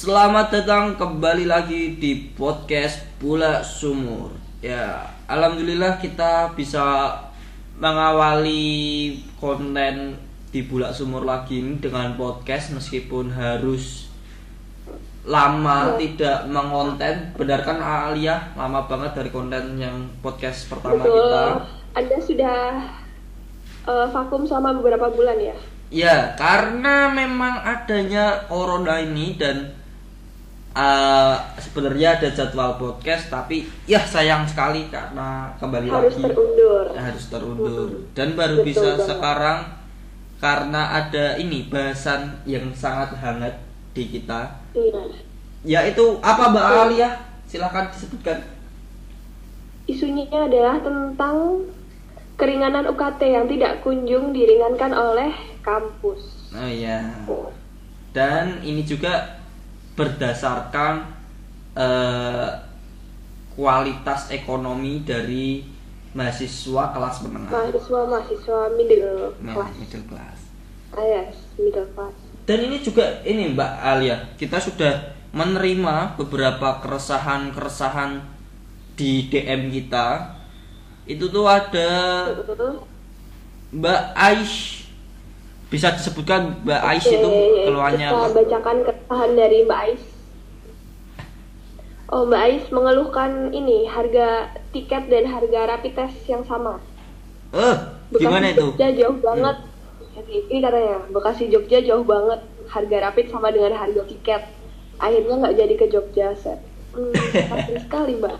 Selamat datang kembali lagi di podcast Bula Sumur. Ya, alhamdulillah kita bisa mengawali konten di Bula Sumur lagi ini dengan podcast meskipun harus lama tidak mengonten. Benar kan Alia? Lama banget dari konten yang podcast pertama Betul. kita. Anda sudah eh, vakum selama beberapa bulan ya? Ya, karena memang adanya corona ini dan uh, sebenarnya ada jadwal podcast, tapi ya sayang sekali karena kembali Harus lagi terundur. Ya, harus terundur Mm-mm. dan baru Betul bisa banget. sekarang karena ada ini bahasan yang sangat hangat di kita, Iya. yaitu apa Mbak Alia? Silahkan disebutkan. Isunya adalah tentang keringanan UKT yang tidak kunjung diringankan oleh kampus. Oh iya. dan ini juga berdasarkan eh, kualitas ekonomi dari mahasiswa kelas menengah Mahasiswa mahasiswa middle class. middle class Ah, yes, middle class. dan ini juga ini Mbak Alia kita sudah menerima beberapa keresahan-keresahan di DM kita itu tuh ada. Mbak Aish bisa disebutkan Mbak Aish itu Oke, keluarnya kita apa? bacakan keresahan dari Mbak Ais. Oh, Mbak Ais mengeluhkan ini harga tiket dan harga rapid test yang sama. Eh, gimana Bekasi itu? Jogja jauh banget. Jadi, Ini katanya Bekasi Jogja jauh banget. Harga rapid sama dengan harga tiket. Akhirnya nggak jadi ke Jogja, set. Hmm, sekali mbak.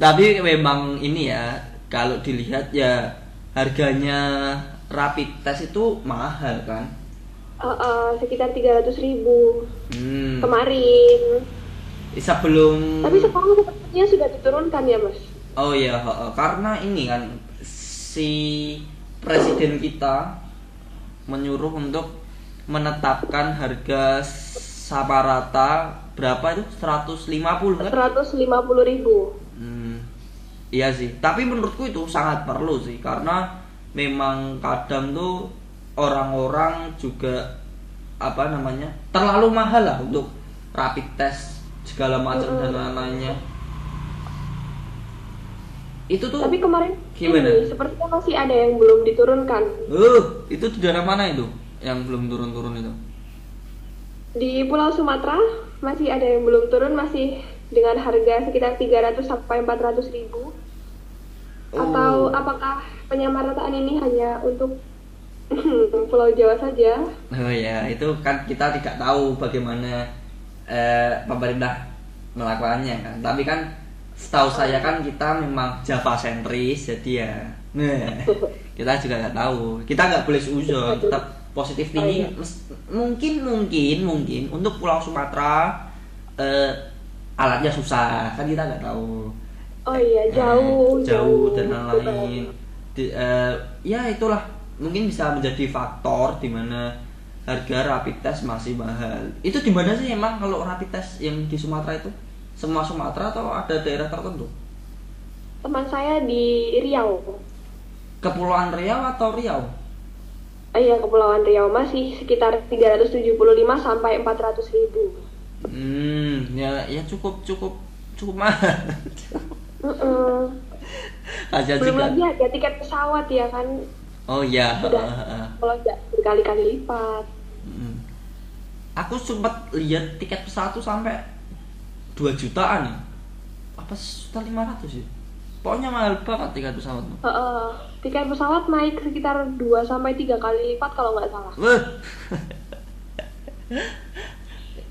Tapi memang ini ya, kalau dilihat ya harganya rapid test itu mahal kan? Uh, uh, sekitar 300 ribu Hmm. kemarin. Sebelum Tapi sekarang sepertinya sudah diturunkan ya mas. Oh iya, he- he. karena ini kan si presiden kita menyuruh untuk menetapkan harga sama rata berapa itu 150 kan? 150 ribu. Hmm, iya sih. Tapi menurutku itu sangat perlu sih karena memang kadang tuh orang-orang juga apa namanya terlalu mahal lah untuk rapid test segala macam dan lain-lainnya. Itu tuh. Tapi kemarin Gimana? ini sepertinya masih ada yang belum diturunkan. Uh, itu di daerah mana itu yang belum turun-turun itu? Di Pulau Sumatera masih ada yang belum turun masih dengan harga sekitar 300 sampai 400 ribu. Atau Oh. apakah penyamarataan ini hanya untuk Pulau Jawa saja? Oh ya, itu kan kita tidak tahu bagaimana eh, pemerintah melakukannya kan. Tapi kan setahu saya kan kita memang Java sentris jadi ya. Nah, kita juga nggak tahu. Kita nggak boleh suzon, tetap positif tinggi. Oh, iya. Mungkin mungkin mungkin untuk Pulau Sumatera eh, alatnya susah kan kita nggak tahu. Oh iya, jauh, Eh, jauh dan lain-lain. Di- eh, ya itulah mungkin bisa menjadi faktor di mana harga rapid test masih mahal. Itu di mana sih emang kalau rapid test yang di Sumatera itu? Semua Sumatera atau ada daerah tertentu? Teman saya di Riau. Kepulauan Riau atau Riau? Ah, Iya, Kepulauan Riau masih sekitar 375 sampai 400 ribu. Hmm, ya ya cukup cukup cukup mahal. Mm-mm. Kasihan sih Belum lagi harga tiket pesawat ya kan, Oh iya. Udah. kalau nggak berkali-kali lipat. Hmm. Aku sempat lihat tiket pesawat tuh sampai 2 jutaan ya. Apa juta lima ratus ya? Pokoknya mahal banget tiket pesawat tuh. Heeh. tiket pesawat naik sekitar 2 sampai 3 kali lipat kalau nggak salah. Wah.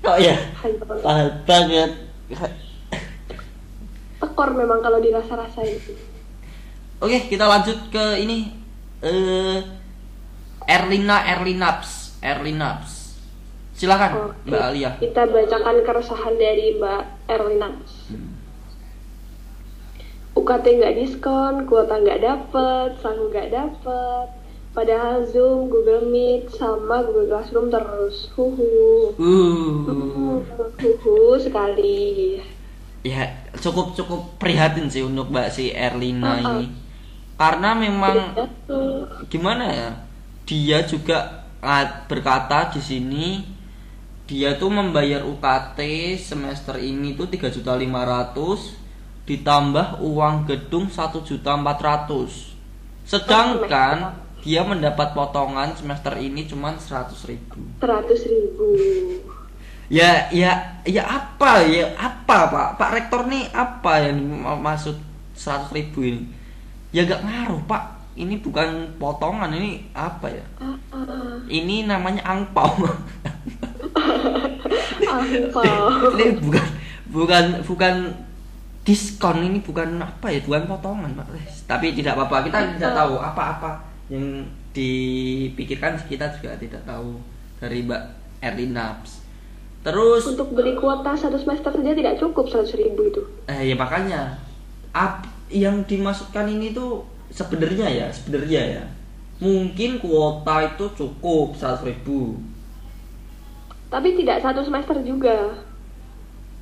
oh ya, Hanya mahal banget. Tekor memang kalau dirasa-rasain. Oke, kita lanjut ke ini eh Erlina Erlinaps, Erlinaps. Silakan, Oke. Mbak Alia. Kita bacakan keresahan dari Mbak Erlina. Hmm. UKT nggak diskon, kuota nggak dapet, sang nggak dapet. Padahal Zoom, Google Meet, sama Google Classroom terus. Huhu. Uh. Huhu sekali. Ya cukup cukup prihatin sih untuk mbak si Erlina Uh-uh. ini karena memang Jatuh. gimana ya dia juga berkata di sini dia tuh membayar UKT semester ini tuh 3.500 ditambah uang gedung 1.400 sedangkan dia mendapat potongan semester ini cuman 100.000 ribu Seratus ribu. Ya ya ya apa ya apa pak? Pak rektor nih apa yang ma- maksud 100.000 ribu ini? Ya gak ngaruh pak. Ini bukan potongan ini apa ya? Ah, ah, ini namanya angpau. Angpau. ini bukan bukan bukan diskon ini bukan apa ya bukan potongan pak. Tapi tidak apa-apa kita tidak tahu apa-apa yang dipikirkan kita juga tidak tahu dari mbak Erlinaps terus Untuk beli kuota satu semester saja tidak cukup seratus ribu itu. eh ya makanya ap, yang dimasukkan ini tuh sebenarnya ya sebenarnya ya. Mungkin kuota itu cukup 100.000 ribu. Tapi tidak satu semester juga.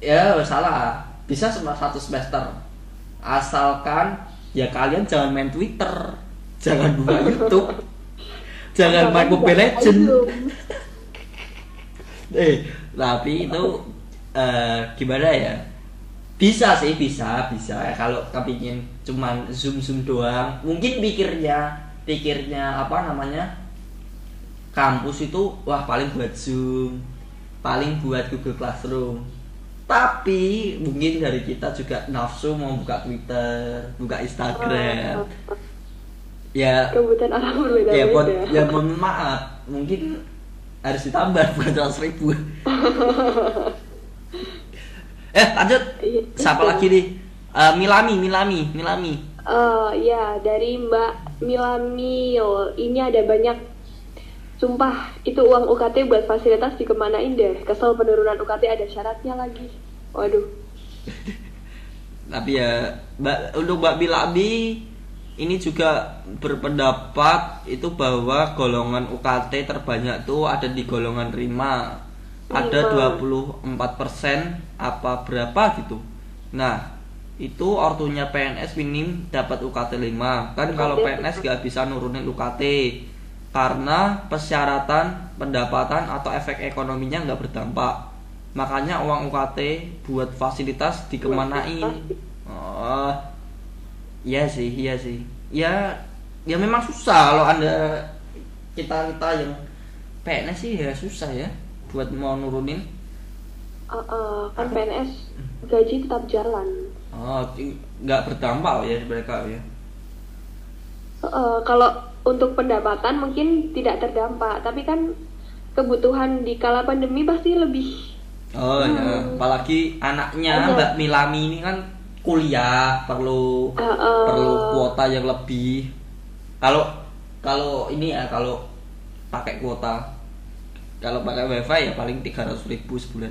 ya salah. Bisa satu semester. Asalkan ya kalian jangan main Twitter. Jangan buka YouTube. Jangan main Mobile Legend eh tapi itu eh, gimana ya? Bisa sih bisa bisa. Kalau kepingin cuman zoom zoom doang mungkin pikirnya pikirnya apa namanya? Kampus itu wah paling buat zoom paling buat Google Classroom. Tapi mungkin dari kita juga nafsu mau buka Twitter buka Instagram. Ya Kebutuhan orang berbeda-beda. ya buat ya mohon maaf. Mungkin harus ditambah bukan seratus ribu. Eh lanjut. Iya. siapa lagi nih? Eh, Milami Milami Milami. Eh, ya dari Mbak Milamil. Ini ada banyak. Sumpah itu uang UKT buat fasilitas dikemanain deh. Kesel penurunan UKT ada syaratnya lagi. Waduh. Tapi ya mbak untuk mbak Milami ini juga berpendapat itu bahwa golongan UKT terbanyak tuh ada di golongan 5 ada Lima. 24% apa berapa gitu. Nah itu ortunya PNS minim dapat UKT 5 kan kalau PNS gak bisa nurunin UKT karena persyaratan pendapatan atau efek ekonominya nggak berdampak. Makanya uang UKT buat fasilitas dikemanain. Oh iya sih iya sih. Ya ya memang susah kalau anda kita kita yang PNS sih ya susah ya buat mau nurunin. Eh, eh, kan PNS gaji tetap jalan. Oh nggak berdampak ya mereka ya? Eh, kalau untuk pendapatan mungkin tidak terdampak tapi kan kebutuhan di kala pandemi pasti lebih. Oh ya apalagi anaknya. Mbak Milami ini kan kuliah perlu Eh, eh, perlu kuota yang lebih. Kalau kalau ini ya kalau pakai kuota. Kalau pakai wifi ya paling 300.000 ribu sebulan.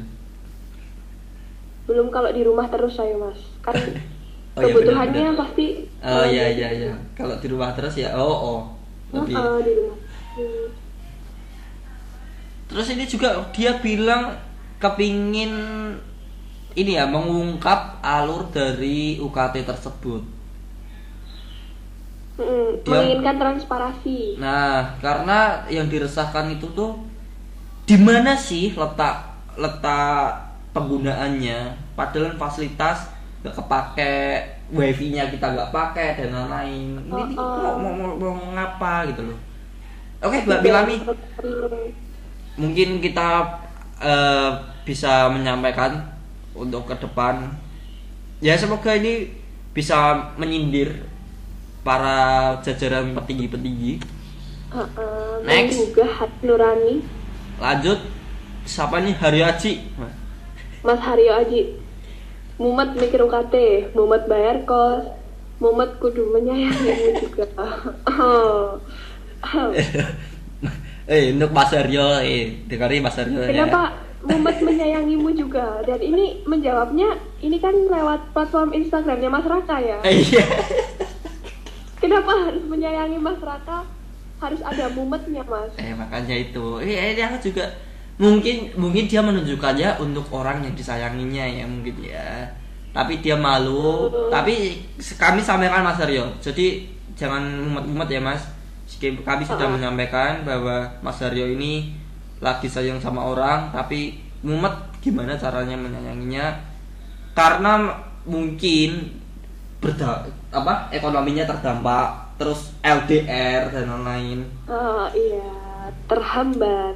Belum kalau di rumah terus saya mas. Kan Oh, iya, kebutuhannya benar-benar. pasti oh eh, iya iya iya. kalau di rumah terus ya oh oh. Lebih. Eh, di rumah. Hmm. terus ini juga dia bilang kepingin ini ya mengungkap alur dari UKT tersebut Mm-mm, Dia- menginginkan transparasi Nah, karena yang diresahkan itu tuh di mana sih letak letak penggunaannya? Padahal fasilitas gak kepake, wifi-nya kita gak pakai dan lain-lain. Ini Oh, oh. mau, mau, mau, mau ngapa gitu loh? Oke, Mbak Bilami, mungkin kita eh, bisa menyampaikan untuk ke depan. Ya semoga ini bisa menyindir para jajaran petinggi-petinggi. Uh, uh, Next. menggugah hati nurani lanjut siapa nih Hari Aji Mas Haryo Aji Mumet mikir UKT Mumet bayar kos Mumet kudu menyayangimu juga Oh. eh untuk Mas Aryo eh dengerin Mas Aryo ya Kenapa Mumet menyayangimu juga. Dan ini menjawabnya Ini kan lewat platform Instagramnya Mas Raka ya? Eh, iya. Kenapa harus menyayangi Mas Raka? Harus ada mumetnya Mas. Eh makanya itu. Eh dia juga mungkin mungkin dia menunjukkannya untuk orang yang disayanginya ya mungkin ya. Tapi dia malu. Tapi kami sampaikan Mas Aryo. Jadi jangan mumet-mumet ya Mas. Kami sudah Oh. menyampaikan bahwa Mas Aryo ini lagi sayang sama orang tapi mumet gimana caranya menyayanginya karena mungkin berda apa ekonominya terdampak terus LDR dan lain-lain Ah, iya, terhambat.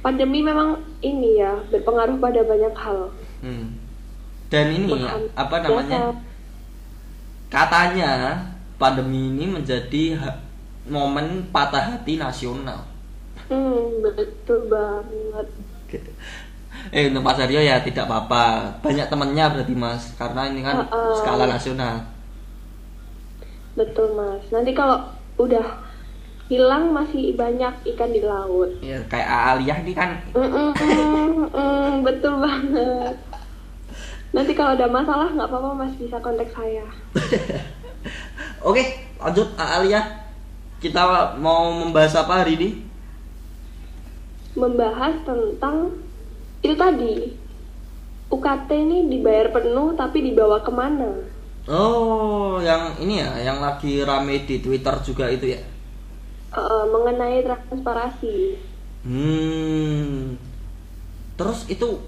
Pandemi memang ini ya berpengaruh pada banyak hal. hmm. dan ini Menghambat apa namanya biasa. katanya pandemi ini menjadi momen patah hati nasional Hmm, betul banget. eh untuk Mas Aryo ya tidak apa-apa banyak temennya berarti Mas karena ini kan Uh-uh. skala nasional Betul mas. Nanti kalau udah hilang masih banyak ikan di laut. ya kayak Aliyah ini kan Mm-mm, mm, betul banget. Nanti kalau ada masalah nggak apa-apa mas bisa kontak saya. oke lanjut Aliyah kita mau membahas apa hari ini Membahas tentang itu tadi UKT ini dibayar penuh tapi dibawa ke mana? oh yang ini ya yang lagi rame di Twitter juga itu ya Eh, mengenai transparansi. Hmm. Terus itu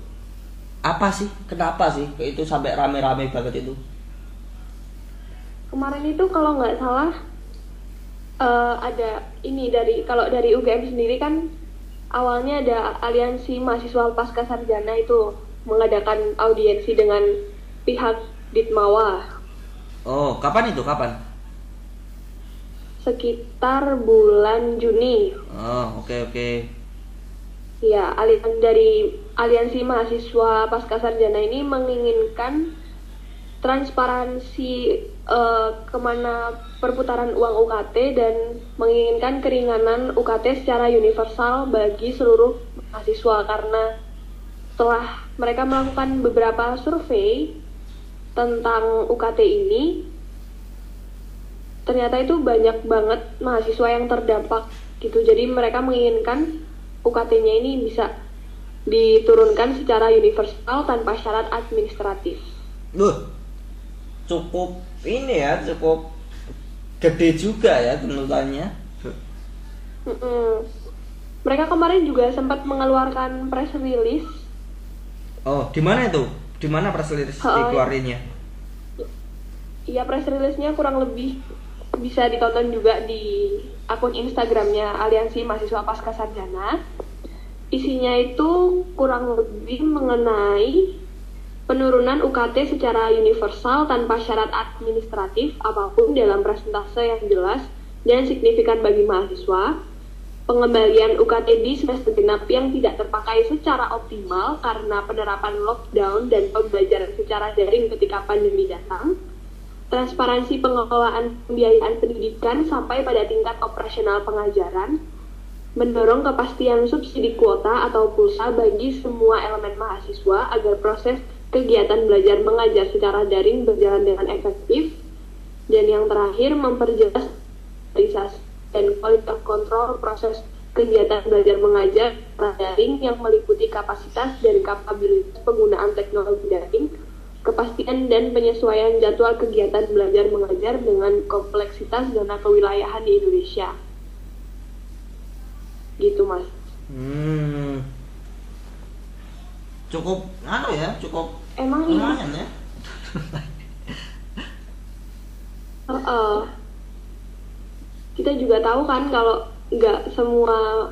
apa sih? Kenapa sih itu sampai rame-rame banget itu? Kemarin itu kalau nggak salah eh, ada ini dari kalau dari UGM sendiri kan awalnya ada aliansi mahasiswa pasca sarjana itu mengadakan audiensi dengan pihak Ditmawa Oh, kapan itu? Kapan? sekitar bulan Juni. Oh, oke oke. Ya, alian dari aliansi mahasiswa pasca sarjana ini menginginkan transparansi eh, ke mana perputaran uang UKT dan menginginkan keringanan UKT secara universal bagi seluruh mahasiswa karena setelah mereka melakukan beberapa survei tentang UKT ini ternyata itu banyak banget mahasiswa yang terdampak gitu jadi mereka menginginkan UKT-nya ini bisa diturunkan secara universal tanpa syarat administratif Duh. Cukup ini ya, cukup gede juga ya tuntutannya. Mereka kemarin juga sempat mengeluarkan press release Oh, di mana itu? Di mana press release Oh, dikeluarinnya? ya press release-nya kurang lebih bisa ditonton juga di akun Instagramnya Aliansi Mahasiswa Pasca Sarjana. Isinya itu kurang lebih mengenai penurunan UKT secara universal tanpa syarat administratif apa pun dalam presentase yang jelas dan signifikan bagi mahasiswa. Pengembalian UKT di semester genap yang tidak terpakai secara optimal karena penerapan lockdown dan pembelajaran secara daring ketika pandemi datang transparansi pengelolaan pembiayaan pendidikan sampai pada tingkat operasional pengajaran, mendorong kepastian subsidi kuota atau pulsa bagi semua elemen mahasiswa agar proses kegiatan belajar mengajar secara daring berjalan dengan efektif, dan yang terakhir memperjelas standarisasi dan kualitas kontrol proses kegiatan belajar mengajar daring yang meliputi kapasitas dan kapabilitas penggunaan teknologi daring kepastian dan penyesuaian jadwal kegiatan belajar mengajar dengan kompleksitas zona kewilayahan di Indonesia. Gitu, Mas. Hmm. Cukup anu ya, cukup Emang iya. ya. Heeh. kita juga tahu kan kalau nggak semua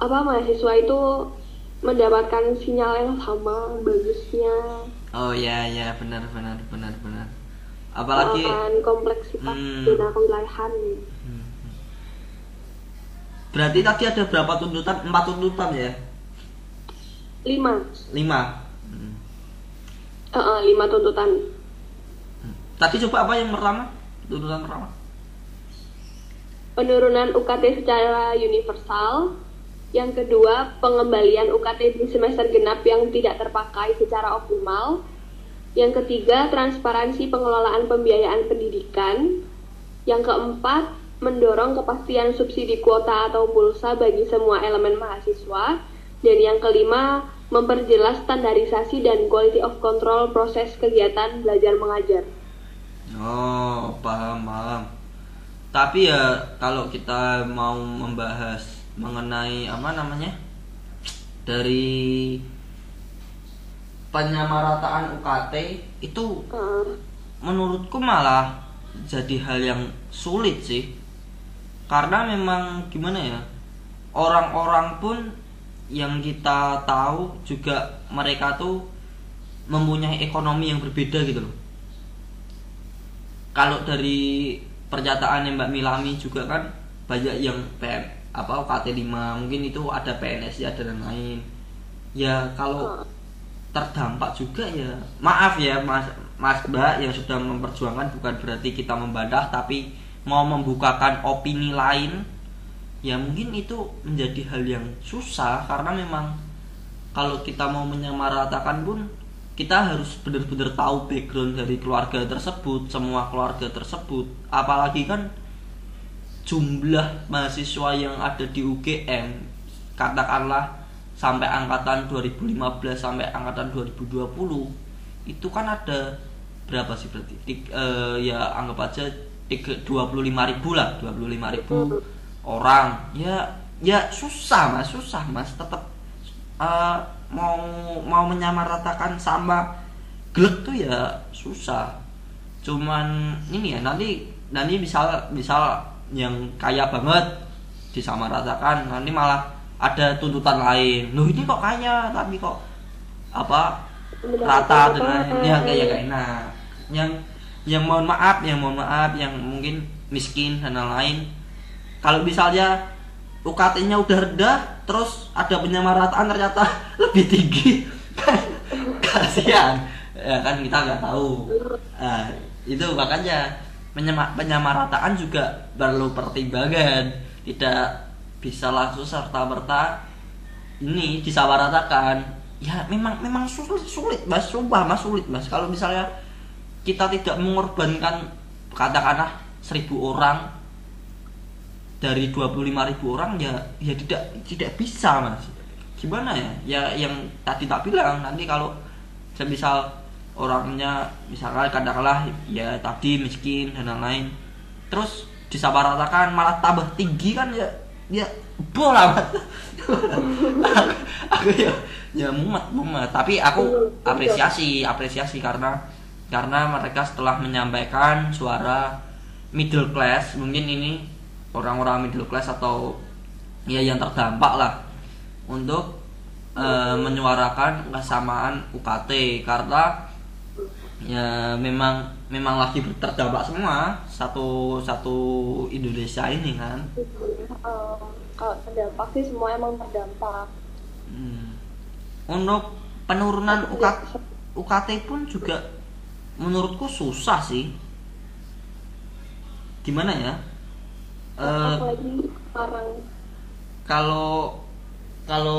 apa mahasiswa itu mendapatkan sinyal yang sama bagusnya Oh ya ya benar benar benar benar. Apalagi kan kompleksitas Hmm. zona kewilayahan Hmm. Berarti tadi ada berapa tuntutan? Empat tuntutan ya? lima Lima. Hmm. Heeh, lima tuntutan Tadi coba apa yang pertama? Tuntutan pertama? penurunan UKT secara universal. Yang kedua, pengembalian UKT di semester genap yang tidak terpakai secara optimal. Yang ketiga, transparansi pengelolaan pembiayaan pendidikan. Yang keempat, mendorong kepastian subsidi kuota atau pulsa bagi semua elemen mahasiswa. Dan yang kelima, memperjelas standarisasi dan quality of control proses kegiatan belajar mengajar. Oh, paham, paham. Tapi ya kalau kita mau membahas mengenai apa namanya dari penyamarataan UKT itu Heeh. menurutku malah jadi hal yang sulit sih karena memang gimana ya orang-orang pun yang kita tahu juga mereka tuh mempunyai ekonomi yang berbeda gitu loh. Kalau dari pernyataan Mbak Milami juga kan banyak yang PN apa UKT 5 mungkin itu ada PNS ya dan lain ya kalau terdampak juga ya maaf ya mas mas mbak yang sudah memperjuangkan bukan berarti kita membantah tapi mau membukakan opini lain ya mungkin itu menjadi hal yang susah karena memang kalau kita mau menyamaratakan pun kita harus benar-benar tahu background dari keluarga tersebut semua keluarga tersebut. Apalagi kan jumlah mahasiswa yang ada di UGM katakanlah sampai angkatan 2015 sampai angkatan 2020 itu kan ada berapa sih berarti? Tik- eh, ya anggap aja tiga- 25 ribu lah 25 ribu orang. Ya ya susah mas susah mas. Tetap eh, mau mau menyamaratakan sama gelek tuh ya susah. Cuman ini ya nanti nanti misal misal yang kaya banget disamaratakan nanti malah ada tuntutan lain. Loh ini kok kaya tapi kok apa rata dan lain ya kayak kayak enak yang yang mohon maaf yang mohon maaf yang mungkin miskin dan lain kalau misalnya UKT-nya udah rendah terus ada penyamarataan ternyata lebih tinggi. Kasihan. Ya kan kita nggak tahu. Nah, itu makanya penyamarataan juga perlu pertimbangan. Tidak bisa langsung serta merta ini disamaratakan. Ya memang memang sulit sulit mas. Sumpah mas sulit mas. Kalau misalnya kita tidak mengorbankan katakanlah seribu orang dari 25.000 ribu orang ya ya tidak tidak bisa mas. Gimana ya? Ya yang tadi tak bilang nanti kalau semisal orangnya misalkan katakanlah ya tadi miskin dan lain-lain terus disamaratakan malah tambah tinggi kan ya ya bola mas. Aku ya ya mumet mumet. Tapi aku apresiasi apresiasi karena karena mereka setelah menyampaikan suara middle class mungkin ini orang-orang middle class atau ya yang terdampak lah untuk eh, menyuarakan kesamaan UKT karena ya memang memang lagi terdampak semua satu satu Indonesia ini kan Eh, kalau terdampak sih semua emang terdampak Hmm. Untuk penurunan UKT, UKT pun juga menurutku susah sih. Gimana ya? Eh, apalagi sekarang kalau kalau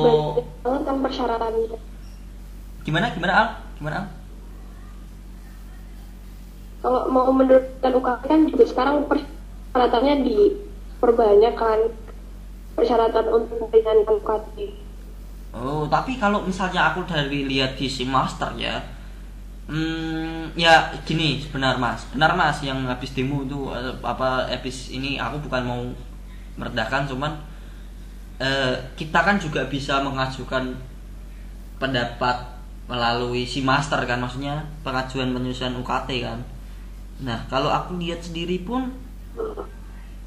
banget kan persyaratannya gimana gimana Al? Gimana Al? kalau mau menurunkan UKT kan juga sekarang persyaratannya diperbanyak kan persyaratan untuk meringankan UKT Oh, tapi kalau misalnya aku dari lihat di si master ya, hmm, ya gini benar mas, benar mas yang habis demo itu eh, apa habis ini aku bukan mau merendahkan, cuman eh, kita kan juga bisa mengajukan pendapat melalui si master kan, maksudnya pengajuan penyusunan UKT kan. Nah kalau aku lihat sendiri pun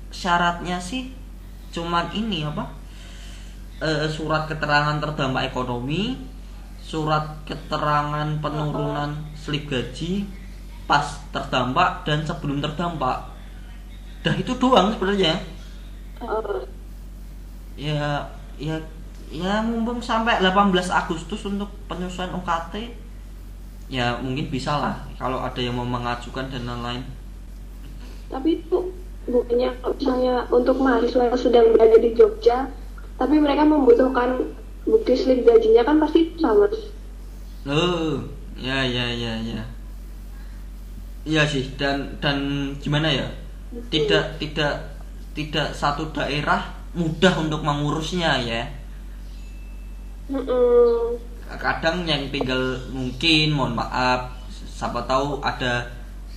syaratnya sih cuman ini apa? eh, surat keterangan terdampak ekonomi, surat keterangan penurunan slip gaji pas terdampak dan sebelum terdampak. Dah itu doang sebenarnya. Ya ya ya mumpung sampai 18 Agustus untuk penyusunan UKT ya mungkin bisa lah kalau ada yang mau mengajukan dan lain-lain. tapi itu bukannya misalnya untuk mahasiswa yang sedang berada di Jogja tapi mereka membutuhkan bukti slip gajinya kan pasti sama Oh, ya ya ya ya. Iya sih dan dan gimana ya? Tidak tidak tidak satu daerah mudah untuk mengurusnya ya. Mm-mm. Kadang yang tinggal mungkin mohon maaf siapa tahu ada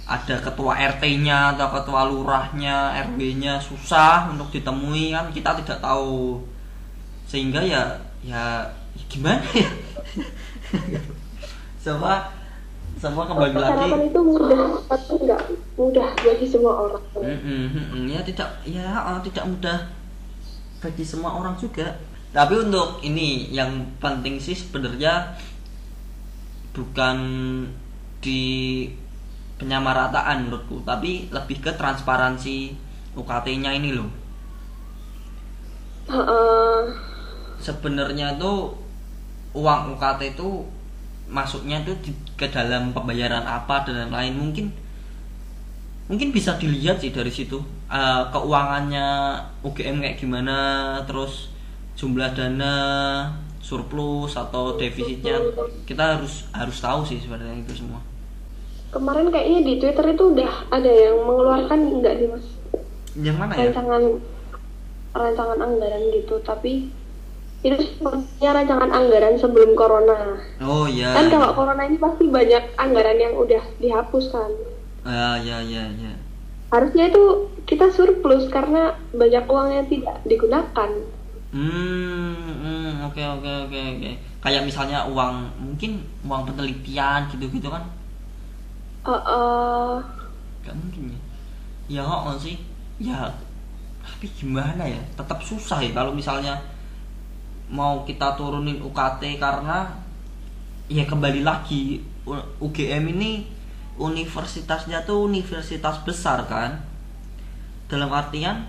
ada ketua RT-nya atau ketua lurahnya, RW-nya susah untuk ditemui kan kita tidak tahu. sehingga ya ya gimana ya semua semua kembali lagi itu mudah, tapi nggak mudah bagi semua orang. Mm, mm, mm, mm. ya tidak ya uh, tidak mudah bagi semua orang juga tapi untuk ini yang penting sih sebenarnya bukan di penyamarataan menurutku tapi lebih ke transparansi UKT-nya ini loh Heeh. Sebenarnya tuh uang UKT itu masuknya tuh di- ke dalam pembayaran apa dan lain-lain. Mungkin mungkin bisa dilihat sih dari situ. Eh, keuangannya UGM kayak gimana terus jumlah dana surplus atau defisitnya. kita harus harus tahu sih sebenarnya itu semua. Kemarin kayaknya di Twitter itu udah ada yang mengeluarkan nggak sih mas? Yang mana ya? Rancangan rancangan anggaran gitu, tapi itu sepertinya rancangan anggaran sebelum corona. oh ya Kan kalau corona ini pasti banyak anggaran yang udah dihapus kan. Ah, ya ya ya Harusnya itu kita surplus karena banyak uang yang tidak digunakan. Hmm, hmm, oke oke oke oke. Kayak misalnya uang mungkin uang penelitian gitu-gitu kan? Eh, eh, Gak mungkin ya. Ya oh sih. Ya tapi gimana ya? Tetap susah ya kalau misalnya mau kita turunin UKT karena ya kembali lagi UGM ini universitasnya tuh universitas besar kan dalam artian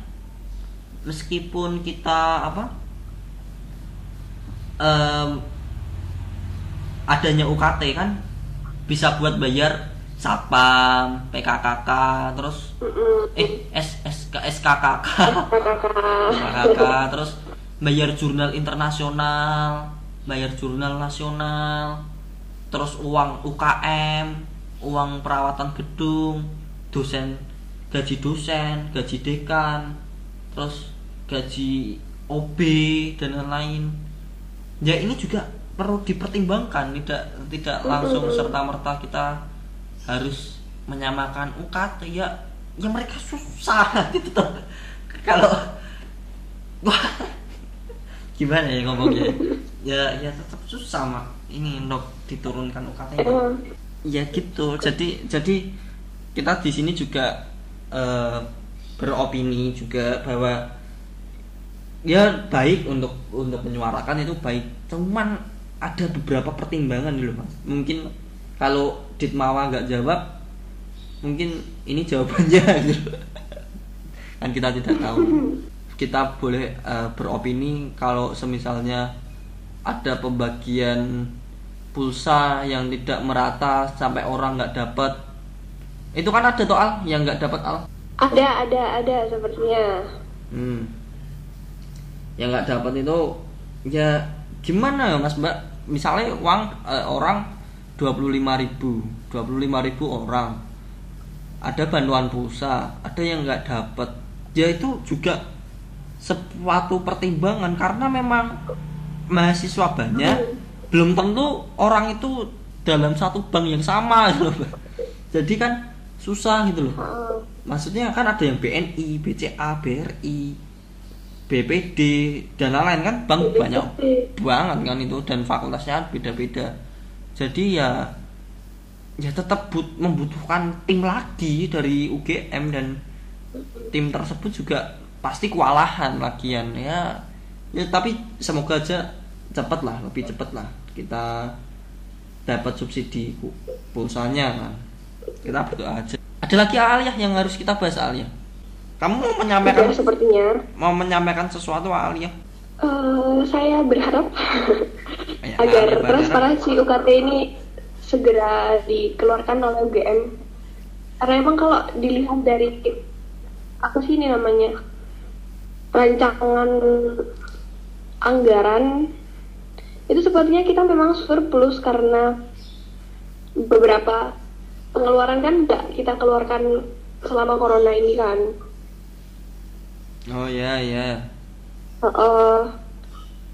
meskipun kita apa em, adanya UKT kan bisa buat bayar sapam, PKKK, terus eh S, SK, SKKK. SKKK, terus bayar jurnal internasional, bayar jurnal nasional, terus uang UKM, uang perawatan gedung, dosen gaji dosen, gaji dekan, terus gaji OB dan lain-lain. Ya ini juga perlu dipertimbangkan, tidak tidak langsung serta merta kita harus menyamakan UKT ya ya mereka susah gitu tuh kalau wah gimana ya ngomongnya? Ya ya tetap susah mak. Ini untuk diturunkan UKT -nya. Emang ya gitu. Jadi jadi kita di sini juga eh, beropini juga bahwa ya baik untuk untuk menyuarakan itu baik. Cuman ada beberapa pertimbangan dulu mas. Mungkin kalau Ditmawa nggak jawab mungkin ini jawabannya gitu. Kan kita tidak tahu kita boleh eh, beropini kalau semisalnya ada pembagian pulsa yang tidak merata sampai orang nggak dapat itu kan ada tuh al yang nggak dapat al. Ada ada ada sepertinya. hmm. yang nggak dapat itu ya gimana ya mas? Mbak misalnya uang eh, orang 25.000 ribu 25.000 ribu orang. Ada bantuan pulsa ada yang nggak dapat ya itu juga suatu pertimbangan karena memang mahasiswa banyak belum tentu orang itu dalam satu bank yang sama gitu loh. Jadi kan susah gitu loh. Heeh. maksudnya kan ada yang BNI, BCA, BRI, BPD dan lain-lain kan. Bank banyak banget kan itu dan fakultasnya beda-beda. Jadi ya ya tetap but- membutuhkan tim lagi dari UGM dan tim tersebut juga pasti kewalahan lagian ya. Ya tapi semoga aja cepat lah, lebih cepat lah kita dapat subsidi pulsanya kan. Kita berdoa aja. Ada lagi Aliyah yang harus kita bahas Aliyah. Kamu mau menyampaikan Sudah sepertinya. mau menyampaikan sesuatu Aliyah? Eh, saya berharap Ya, agar berharap. transparansi UKT ini segera dikeluarkan oleh UGM. Karena emang kalau dilihat dari apa sih ini namanya rancangan anggaran itu sepertinya kita memang surplus karena beberapa pengeluaran kan nggak kita keluarkan selama corona ini kan. Oh ya ya. Heeh.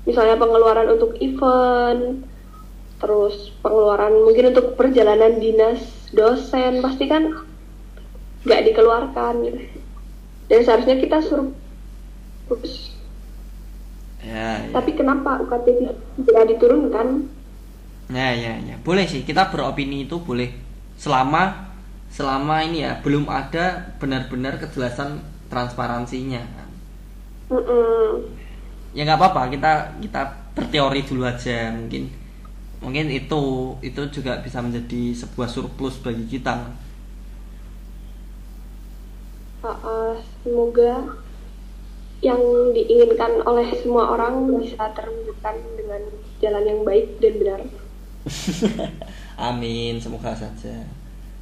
misalnya pengeluaran untuk event, terus pengeluaran mungkin untuk perjalanan dinas dosen pasti kan nggak dikeluarkan. Dan seharusnya kita suruh Ya, ya. Tapi kenapa UKT tidak diturunkan? Ya, ya, ya. Boleh sih kita beropini itu boleh selama selama ini ya belum ada benar-benar kejelasan transparansinya. kan. Mm-mm. Ya nggak apa-apa kita kita berteori dulu aja mungkin mungkin itu itu juga bisa menjadi sebuah surplus bagi kita. Uh, uh, semoga yang diinginkan oleh semua orang bisa terwujudkan dengan jalan yang baik dan benar. Amin, semoga saja.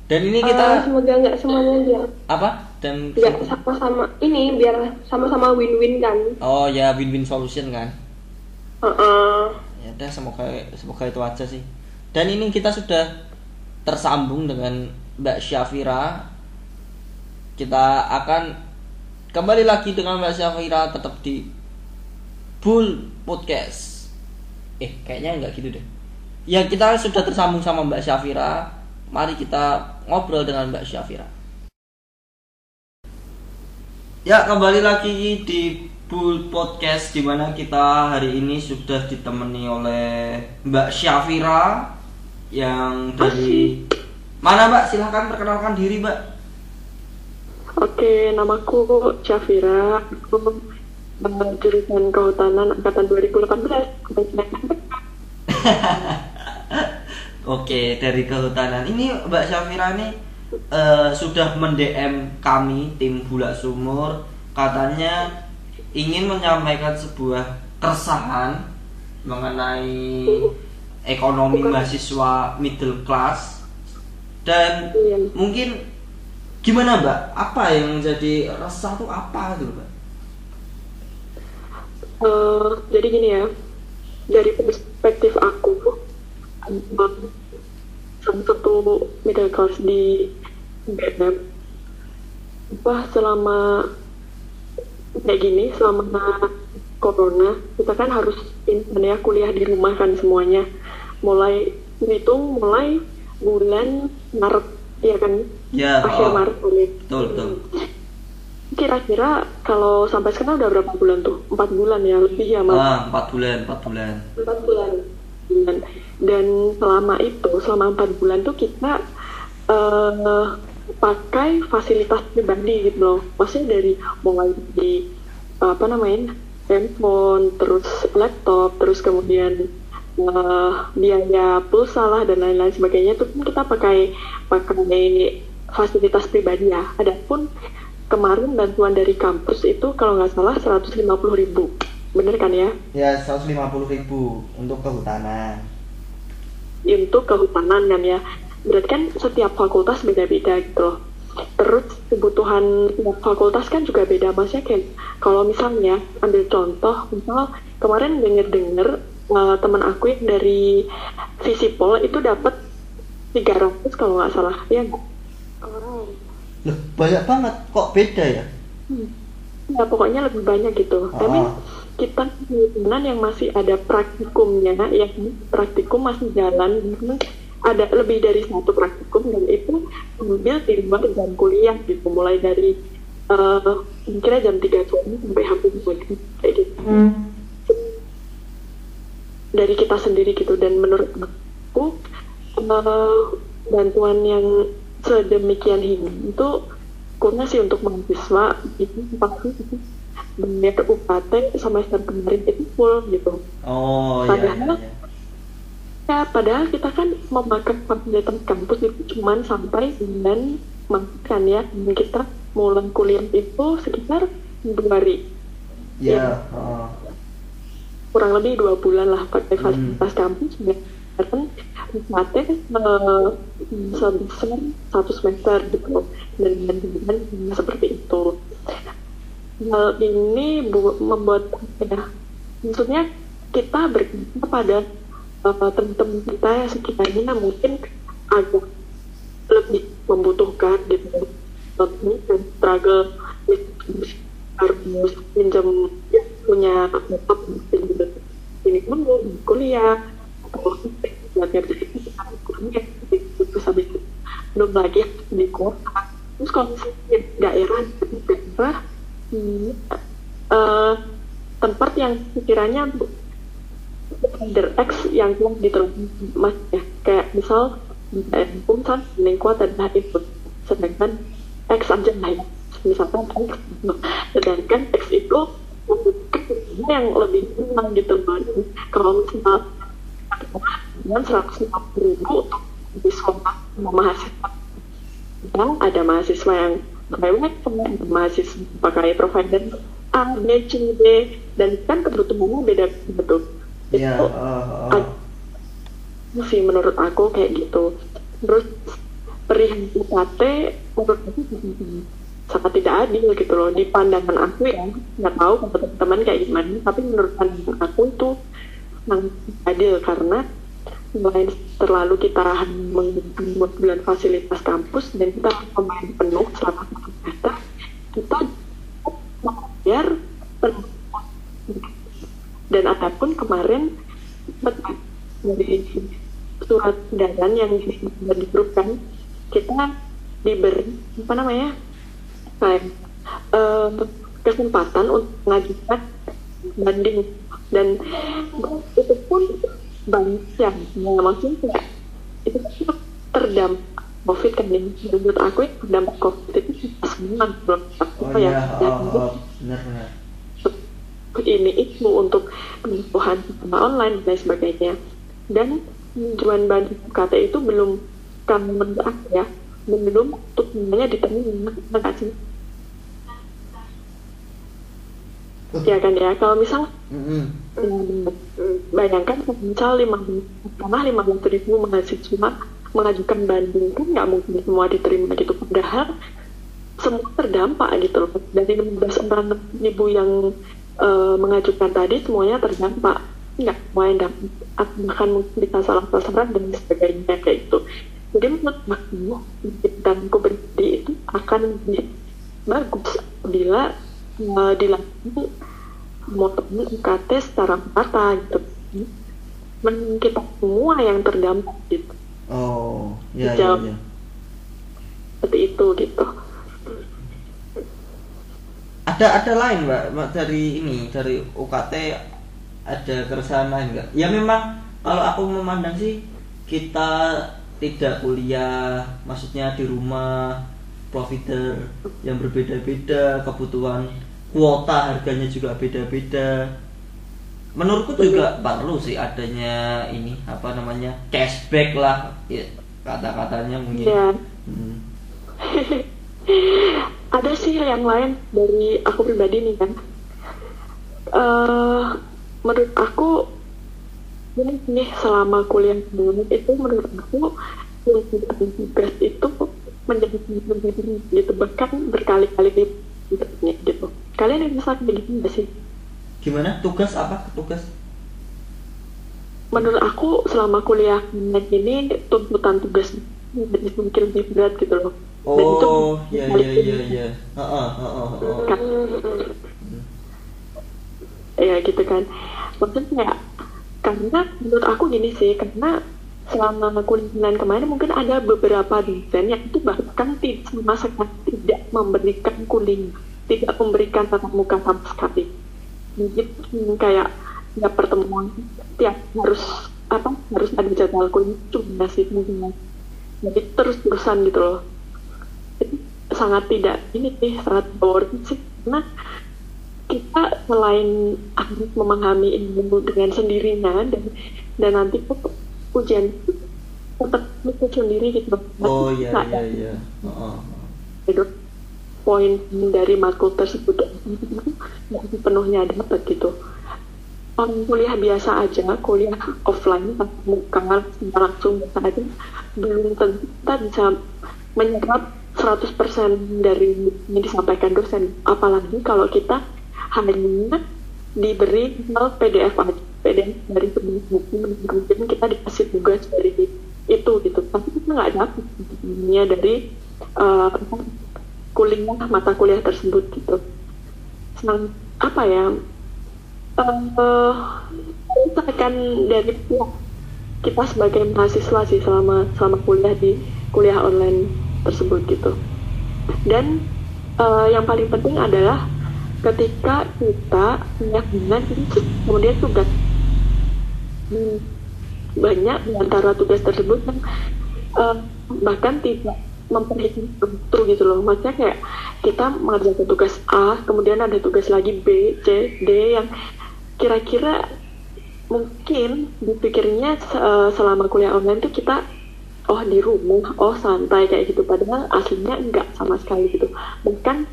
Dan ini Uh, kita semoga nggak semuanya biar apa? Dan biar sama-sama ini biar sama-sama win-win kan. oh ya win-win solution kan. Uh, uh. Ya udah semoga semoga itu aja sih. Dan ini kita sudah tersambung dengan Mbak Syafira. Kita akan kembali lagi dengan Mbak Syafira tetap di Bull Podcast. Eh, kayaknya nggak gitu deh. Ya kita sudah tersambung sama Mbak Syafira. Mari kita ngobrol dengan Mbak Syafira. Ya kembali lagi di Bull Podcast di mana kita hari ini sudah ditemani oleh Mbak Syafira yang dari mana Mbak? Silahkan perkenalkan diri Mbak. Oke, namaku Syafira. Aku eh, jurusan kehutanan angkatan 2018. Oke dari kehutanan ini Mbak Syafira ini eh, sudah mendm kami tim Bulak Sumur katanya ingin menyampaikan sebuah keresahan mengenai ekonomi mahasiswa middle class dan Iya. mungkin gimana Mbak? Apa yang menjadi resah tuh apa gitu Mbak? Eh, jadi gini ya, dari perspektif aku, eh, salah satu middle class di BM, wah selama kayak gini, selama corona, kita kan harus ini ya kuliah di rumah kan semuanya, mulai hitung mulai bulan Maret, ya kan, Ya, akhir oh, Maret ini. betul betul. Kira-kira kalau sampai sekarang udah berapa bulan tuh? Empat bulan ya, lebih ya mas? Ah, empat bulan, empat bulan. empat bulan dan selama itu selama empat bulan tuh kita eh pakai fasilitas pribadi gitu loh maksudnya dari mulai di apa namanya handphone terus laptop terus kemudian eh, biaya pulsa lah dan lain-lain sebagainya tuh kita pakai pakai fasilitas pribadi ya adapun kemarin bantuan dari kampus itu kalau nggak salah 150.000 ribu. Bener kan ya? Ya 150 ribu untuk kehutanan. untuk kehutanan kan ya. Berarti kan setiap fakultas beda-beda gitu loh. Terus kebutuhan fakultas kan juga beda. Maksudnya kayak kalau misalnya ambil contoh misal kemarin denger-denger uh, teman aku yang dari Visipol itu dapat 300 kalau nggak salah. Ya Loh, banyak banget. Kok beda ya? ya pokoknya lebih banyak gitu. Ah. tapi kita kebetulan yang masih ada praktikumnya ya praktikum masih jalan ada lebih dari satu praktikum dan itu ambil di luar jam kuliah gitu. Mulai dari eh kira jam 3 sore sampai hampir maghrib kayak gitu. Dari kita sendiri gitu. Dan menurut aku eh, bantuan yang sedemikian ini itu kurang sih untuk mahasiswa itu pasti bayar UKT semester kemarin itu full gitu Oh iya. Padahal- iya. ya padahal kita kan memakan fasilitas kampus itu cuman sampai bulan Maret kan ya dan kita mulai kuliah itu sekitar Februari Iya. oh. kurang lebih dua bulan lah pakai Hmm. fasilitas kampus dan UKT eh, sebesar satu semester gitu dan dan seperti itu. Hal ini bu- membuat ya? Maksudnya kita berkata pada uh, teman-teman kita yang sekiranya mungkin agak lebih membutuhkan gitu dan struggle harus pinjam ya, punya laptop gitu. ini dulu kuliah buat ngerjain kuliah terus habis itu belum lagi di kota. Terus kalau misalnya di daerah di daerah hmm, eh, tempat yang sekiranya under X yang telah diterapkan mas ya. Kayak misal Umsan paling kuat adalah itu. Sedangkan X aja lah ya. Misalkan X sedangkan X itu yang lebih tenang gitu kalau misal dengan 150 ribu untuk di sekolah mahasiswa. Yang ada mahasiswa yang private ada mahasiswa pakai provider. A, B, C, D dan kan kebutuhannya beda betul. Ya itu oh. ad- sih menurut aku kayak gitu. Terus perihal UKT menurut aku sangat tidak adil gitu loh. Di pandangan aku ya nggak tahu teman-teman kayak gimana tapi menurut pandangan aku itu sangat adil karena selain terlalu kita bulan fasilitas kampus dan kita membayar penuh selama semester kita membayar dan ataupun kemarin dari surat edaran yang di, di grup kan kita diberi apa namanya kayak eh, kesempatan untuk mengajukan banding. Dan itu pun banyak yang ya, maksudnya itu kan terdampak covid kan ini menurut aku yang terdampak covid itu semua belum oh ya. oh, oh. benar benar. ini itu untuk penyembuhan sama online dan sebagainya. Dan tujuan banding UKT itu belum kami menurut aku ya belum untuk sebenarnya diterima enggak sih ya kan ya kalau misal Mm-mm. hmm, bayangkan misal lima pernah lima belas ribu mahasiswa mengajukan banding kan nggak mungkin semua diterima gitu. Padahal semua terdampak gitu loh. Dari 15 orang ibu yang eh, mengajukan tadi semuanya terdampak. Nggak semua yang dapat bahkan mungkin bisa salah sasaran dan sebagainya kayak itu jadi menurut aku dan aku pribadi itu akan lebih bagus bila uh, dilakukan pemotongan UKT secara merata gitu. Mending kita semua yang terdampak gitu. Oh ya ya Dijawab. ya. Seperti itu gitu. Ada ada lain mbak? Mbak, dari ini dari UKT ada keresahan lain nggak? Ya memang kalau aku memandang sih kita tidak kuliah maksudnya di rumah provider yang berbeda-beda kebutuhan kuota harganya juga beda-beda. Menurutku juga perlu sih adanya ini apa namanya cashback lah ya, kata-katanya mungkin. Ya Hmm. ada sih yang lain dari aku pribadi nih kan. Eh menurut aku ini nih selama kuliah dulu itu menurut aku tuntutan tugas itu menjadi bahkan berkali-kali lipatnya gitu. Kalian yang bisa kayak gitu nggak sih? Gimana? Tugas apa? Tugas? Menurut aku selama kuliah ini tuntutan tugas jadi mungkin lebih berat gitu loh. Dan itu Oh, ya ya ya ya. Heeh, heeh, heeh. kan ya gitu kan. Maksudnya karena menurut aku gini sih karena selama kuliah kemarin mungkin ada beberapa dosen yang itu bahkan tidak tidak memberikan kuliah tidak memberikan tatap muka sama sekali. Jadi hmm, kayak ya pertemuan tiap harus apa harus ada jadwal kuliah itu sih mungkin jadi terus terusan gitu loh. Itu sangat tidak ini sih sangat it sih. Karena kita selain harus memahami ilmu dengan sendirinya dan dan nanti ujian itu tetap mikir sendiri gitu. Oh iya Nggak iya iya. Itu poin dari matkul tersebut. Nggak sepenuhnya dapat gitu? Orang kuliah biasa aja kuliah offline muka langsung biasa aja belum tentu kita bisa menyerap 100% dari yang disampaikan dosen. Apalagi kalau kita hanya diberi PDF aja PDF dari sebuah buku kemudian kita dikasih tugas dari itu gitu. Tapi kita nggak dapat ini dari eh, apa, kuliah mata kuliah tersebut gitu. Senang apa ya eh misalkan dari pihak kita sebagai mahasiswa sih selama selama kuliah di kuliah online tersebut gitu. Dan eh, yang paling penting adalah ketika kita meyakinkan kemudian tugas hmm, banyak di antara tugas tersebut yang uh, bahkan tidak memperhitungkan itu gitu loh. Maksudnya kayak kita mengerjakan tugas A kemudian ada tugas lagi B C D yang kira-kira mungkin dipikirnya uh, selama kuliah online tuh kita oh di rumah oh santai kayak gitu. Padahal aslinya enggak sama sekali gitu. Bahkan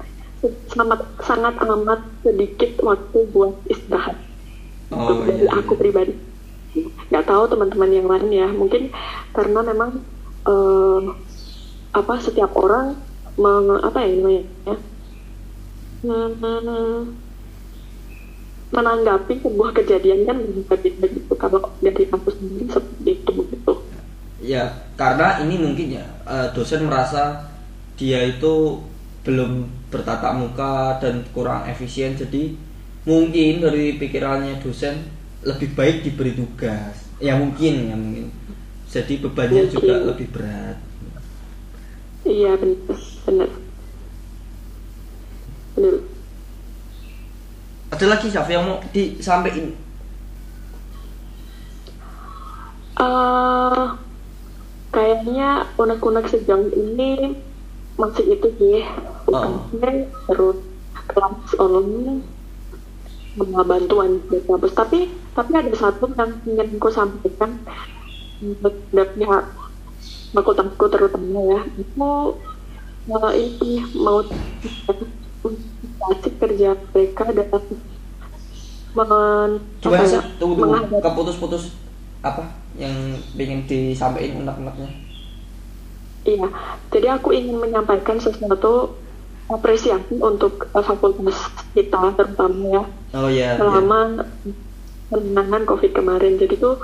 sangat sangat amat sedikit waktu buat istirahat. Oh, dari iya, aku iya. Nggak tahu teman-teman yang lain ya. Mungkin karena memang uh, apa setiap orang meng, apa ya ya menanggapi sebuah kejadian kan berbeda gitu. Kalau dari kampus sendiri seperti itu gitu. Ya karena ini mungkin ya eh, dosen merasa dia itu belum bertatap muka dan kurang efisien. Jadi mungkin dari pikirannya dosen lebih baik diberi tugas. Ya mungkin ya mungkin. Jadi bebannya mungkin. juga lebih berat. Iya benar benar benar ada lagi Syaf yang mau disampaikan? Uh, kayaknya unek-unek sejauh ini masih itu sih. Oh. terus kelas online bantuan kampus tapi tapi ada satu yang ingin aku sampaikan. Dari pihak fakultasku terutama ya. Itu uh, ini mau kasih kerja mereka dalam men Coba ya, tunggu tunggu. keputus-putus apa yang ingin disampaikan unek-uneknya? Iya jadi aku ingin menyampaikan sesuatu apresiasi untuk uh, fakultas kita terutama ya oh, yeah, selama yeah. penanganan covid kemarin. Jadi tuh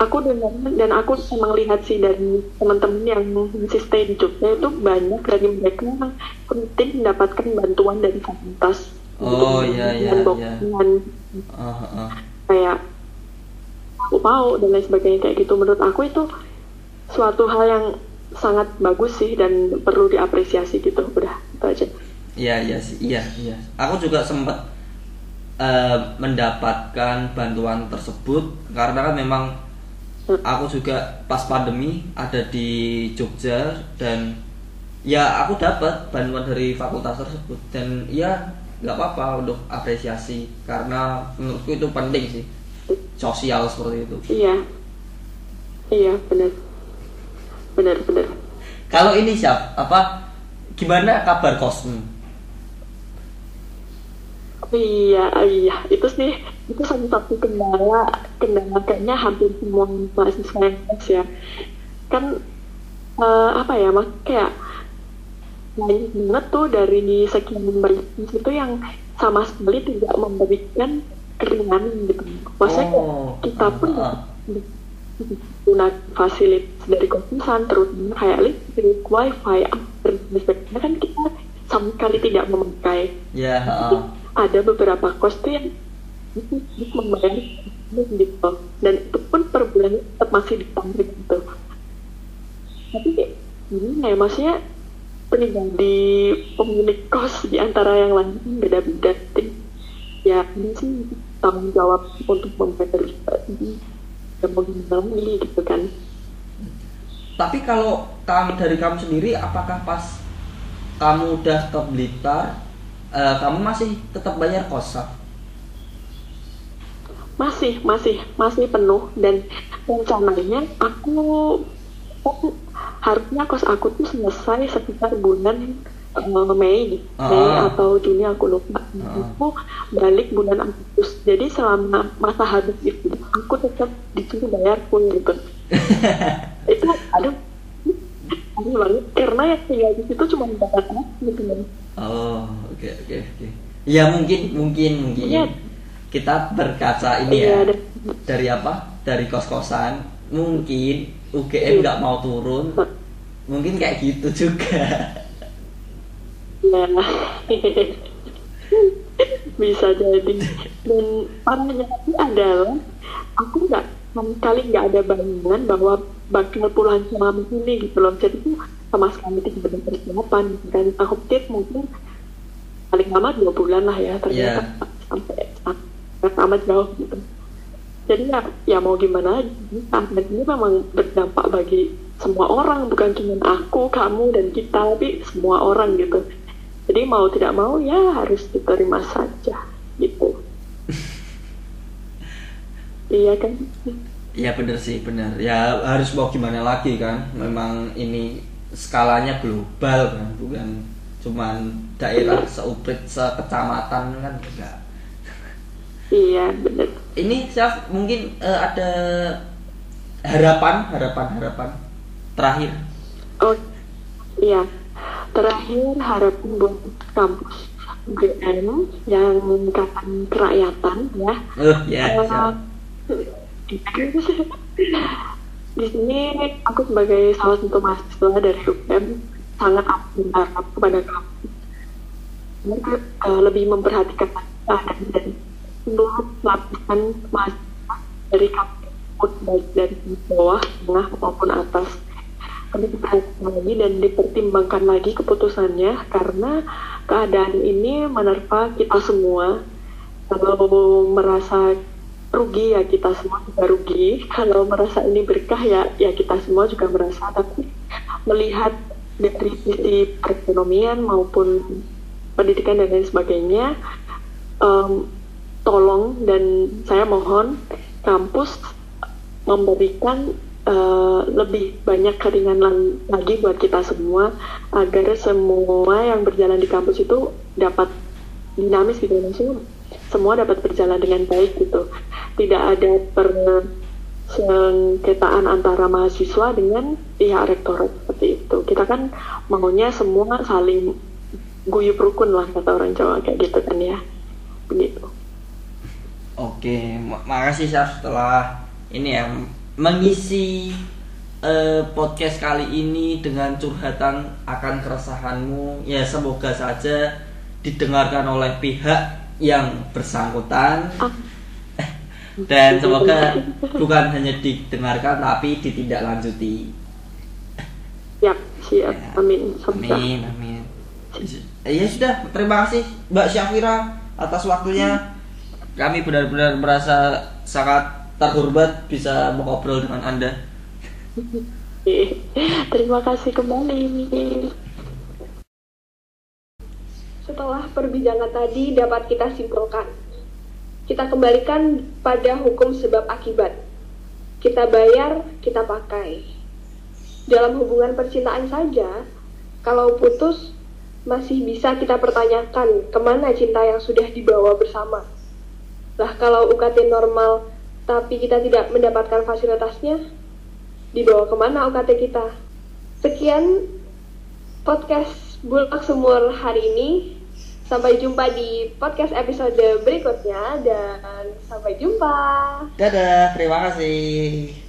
aku dengar dan aku emang lihat sih dari teman-teman yang masih stay di Jogja itu banyak dari mereka yang penting mendapatkan bantuan dari fakultas oh iya iya iya. uh, uh. kayak aku mau dan lain sebagainya kayak gitu. Menurut aku itu suatu hal yang sangat bagus sih dan perlu diapresiasi gitu. Udah itu aja. Iya iya sih. Iya iya. Aku juga sempat uh, mendapatkan bantuan tersebut karena kan memang aku juga pas pandemi ada di Jogja dan ya aku dapat bantuan dari fakultas tersebut dan ya nggak apa-apa untuk apresiasi karena menurutku itu penting sih. Sosial seperti itu. Iya. Iya benar. Benar benar. Kalau ini siap apa gimana kabar kosmu Iya, iya, itu sih itu salah satu kendala kendala kayaknya hampir semua mahasiswa yang ya. Kan uh, apa ya, mas kayak banyak banget tuh dari sekian banyak itu yang sama sekali tidak memberikan keringanan gitu. Maksudnya oh, kita pun uh, guna fasilitas dari kosan terus kayak listrik, wifi, dan sebagainya kan kita sama sekali tidak memakai. Ya. Yeah, uh ada beberapa kos tuh yang membayar gitu dan itu pun per bulan tetap masih ditambah gitu tapi ini ya maksudnya di pemilik kos di antara yang lain beda-beda ya ini sih tanggung jawab untuk membayar ini dan mengulangi gitu kan tapi kalau kamu dari kamu sendiri apakah pas kamu udah ke Blitar uh, kamu masih tetap bayar kos masih masih masih penuh. Dan rencananya aku harusnya kos aku tuh selesai sekitar bulan uh, Mei uh, Mei atau Juni aku lupa. Uh, aku balik bulan Agustus. Jadi selama masa habis itu aku tetap disuruh bayar pun gitu. Itu ada banget karena yang tinggal di situ cuma dapat gitu kan oh oke okay, oke okay, oke. Okay. ya mungkin mungkin mungkin. Ya. kita berkaca ini ya, ya dari apa? Dari kos kosan mungkin UGM iya. nggak mau turun. Mungkin kayak gitu juga. Nah bisa jadi. Dan parahnya adalah aku nggak sama sekali nggak ada bayangan bahwa bakal pulang selama ini gitu loh. Jadi tuh sama sekali tidak ada persiapan gitu kan. Aku pikir mungkin paling lama dua bulan lah ya ternyata Iya. sampai amat jauh gitu. Jadi ya, ya mau gimana Ahmed ini memang berdampak bagi semua orang bukan cuma aku kamu dan kita tapi semua orang gitu. Jadi mau tidak mau ya harus diterima saja gitu iya kan. Iya bener sih bener. Ya harus mau gimana lagi kan? Memang ini skalanya global kan? Bukan cuman daerah seuprit sekecamatan kan? Enggak. Iya bener. Ini Syaf mungkin eh, ada harapan harapan harapan terakhir? Oh iya, terakhir harapan buat kampus UGM yang kapan kerakyatan ya. eh ya siap. Di sini aku sebagai salah satu mahasiswa dari UGM sangat berharap kepada kamu. Eh, lebih memperhatikan keadaan dan seluruh lapisan mahasiswa dari kampus baik dari bawah, tengah maupun atas. Perlu diperhatikan lagi dan dipertimbangkan lagi keputusannya karena keadaan ini menerpa kita semua. Kalau merasa rugi ya kita semua juga rugi. Kalau merasa ini berkah ya ya kita semua juga merasa. Tapi melihat dari sisi perekonomian maupun pendidikan dan lain sebagainya em, tolong dan saya mohon kampus memberikan eh, lebih banyak keringanan lagi buat kita semua agar semua yang berjalan di kampus itu dapat dinamis gitu langsung semua dapat berjalan dengan baik gitu. Tidak ada persengketaan antara mahasiswa dengan pihak rektorat seperti itu. Kita kan maunya semua saling guyup rukun lah kata orang Jawa kayak gitu kan ya. Begitu. Oke, ma- makasih Syaf setelah ini ya mengisi eh, podcast kali ini dengan curhatan akan keresahanmu. Ya semoga saja didengarkan oleh pihak yang bersangkutan Ah, dan semoga bukan hanya didengarkan tapi ditindaklanjuti. siap siap Ya. amin Amin, amin. Ya sudah, terima kasih Mbak Syafira atas waktunya. Kami benar-benar merasa sangat terhormat bisa mengobrol dengan Anda. Oke. terima kasih kembali Setelah perbincangan tadi dapat kita simpulkan. Kita kembalikan pada hukum sebab akibat. Kita bayar, kita pakai. Dalam hubungan percintaan saja, kalau putus masih bisa kita pertanyakan ke mana cinta yang sudah dibawa bersama. Lah kalau UKT normal tapi kita tidak mendapatkan fasilitasnya, dibawa ke mana UKT kita? Sekian podcast Bulak Sumur hari ini. Sampai jumpa di podcast episode berikutnya dan sampai jumpa. Dadah, terima kasih.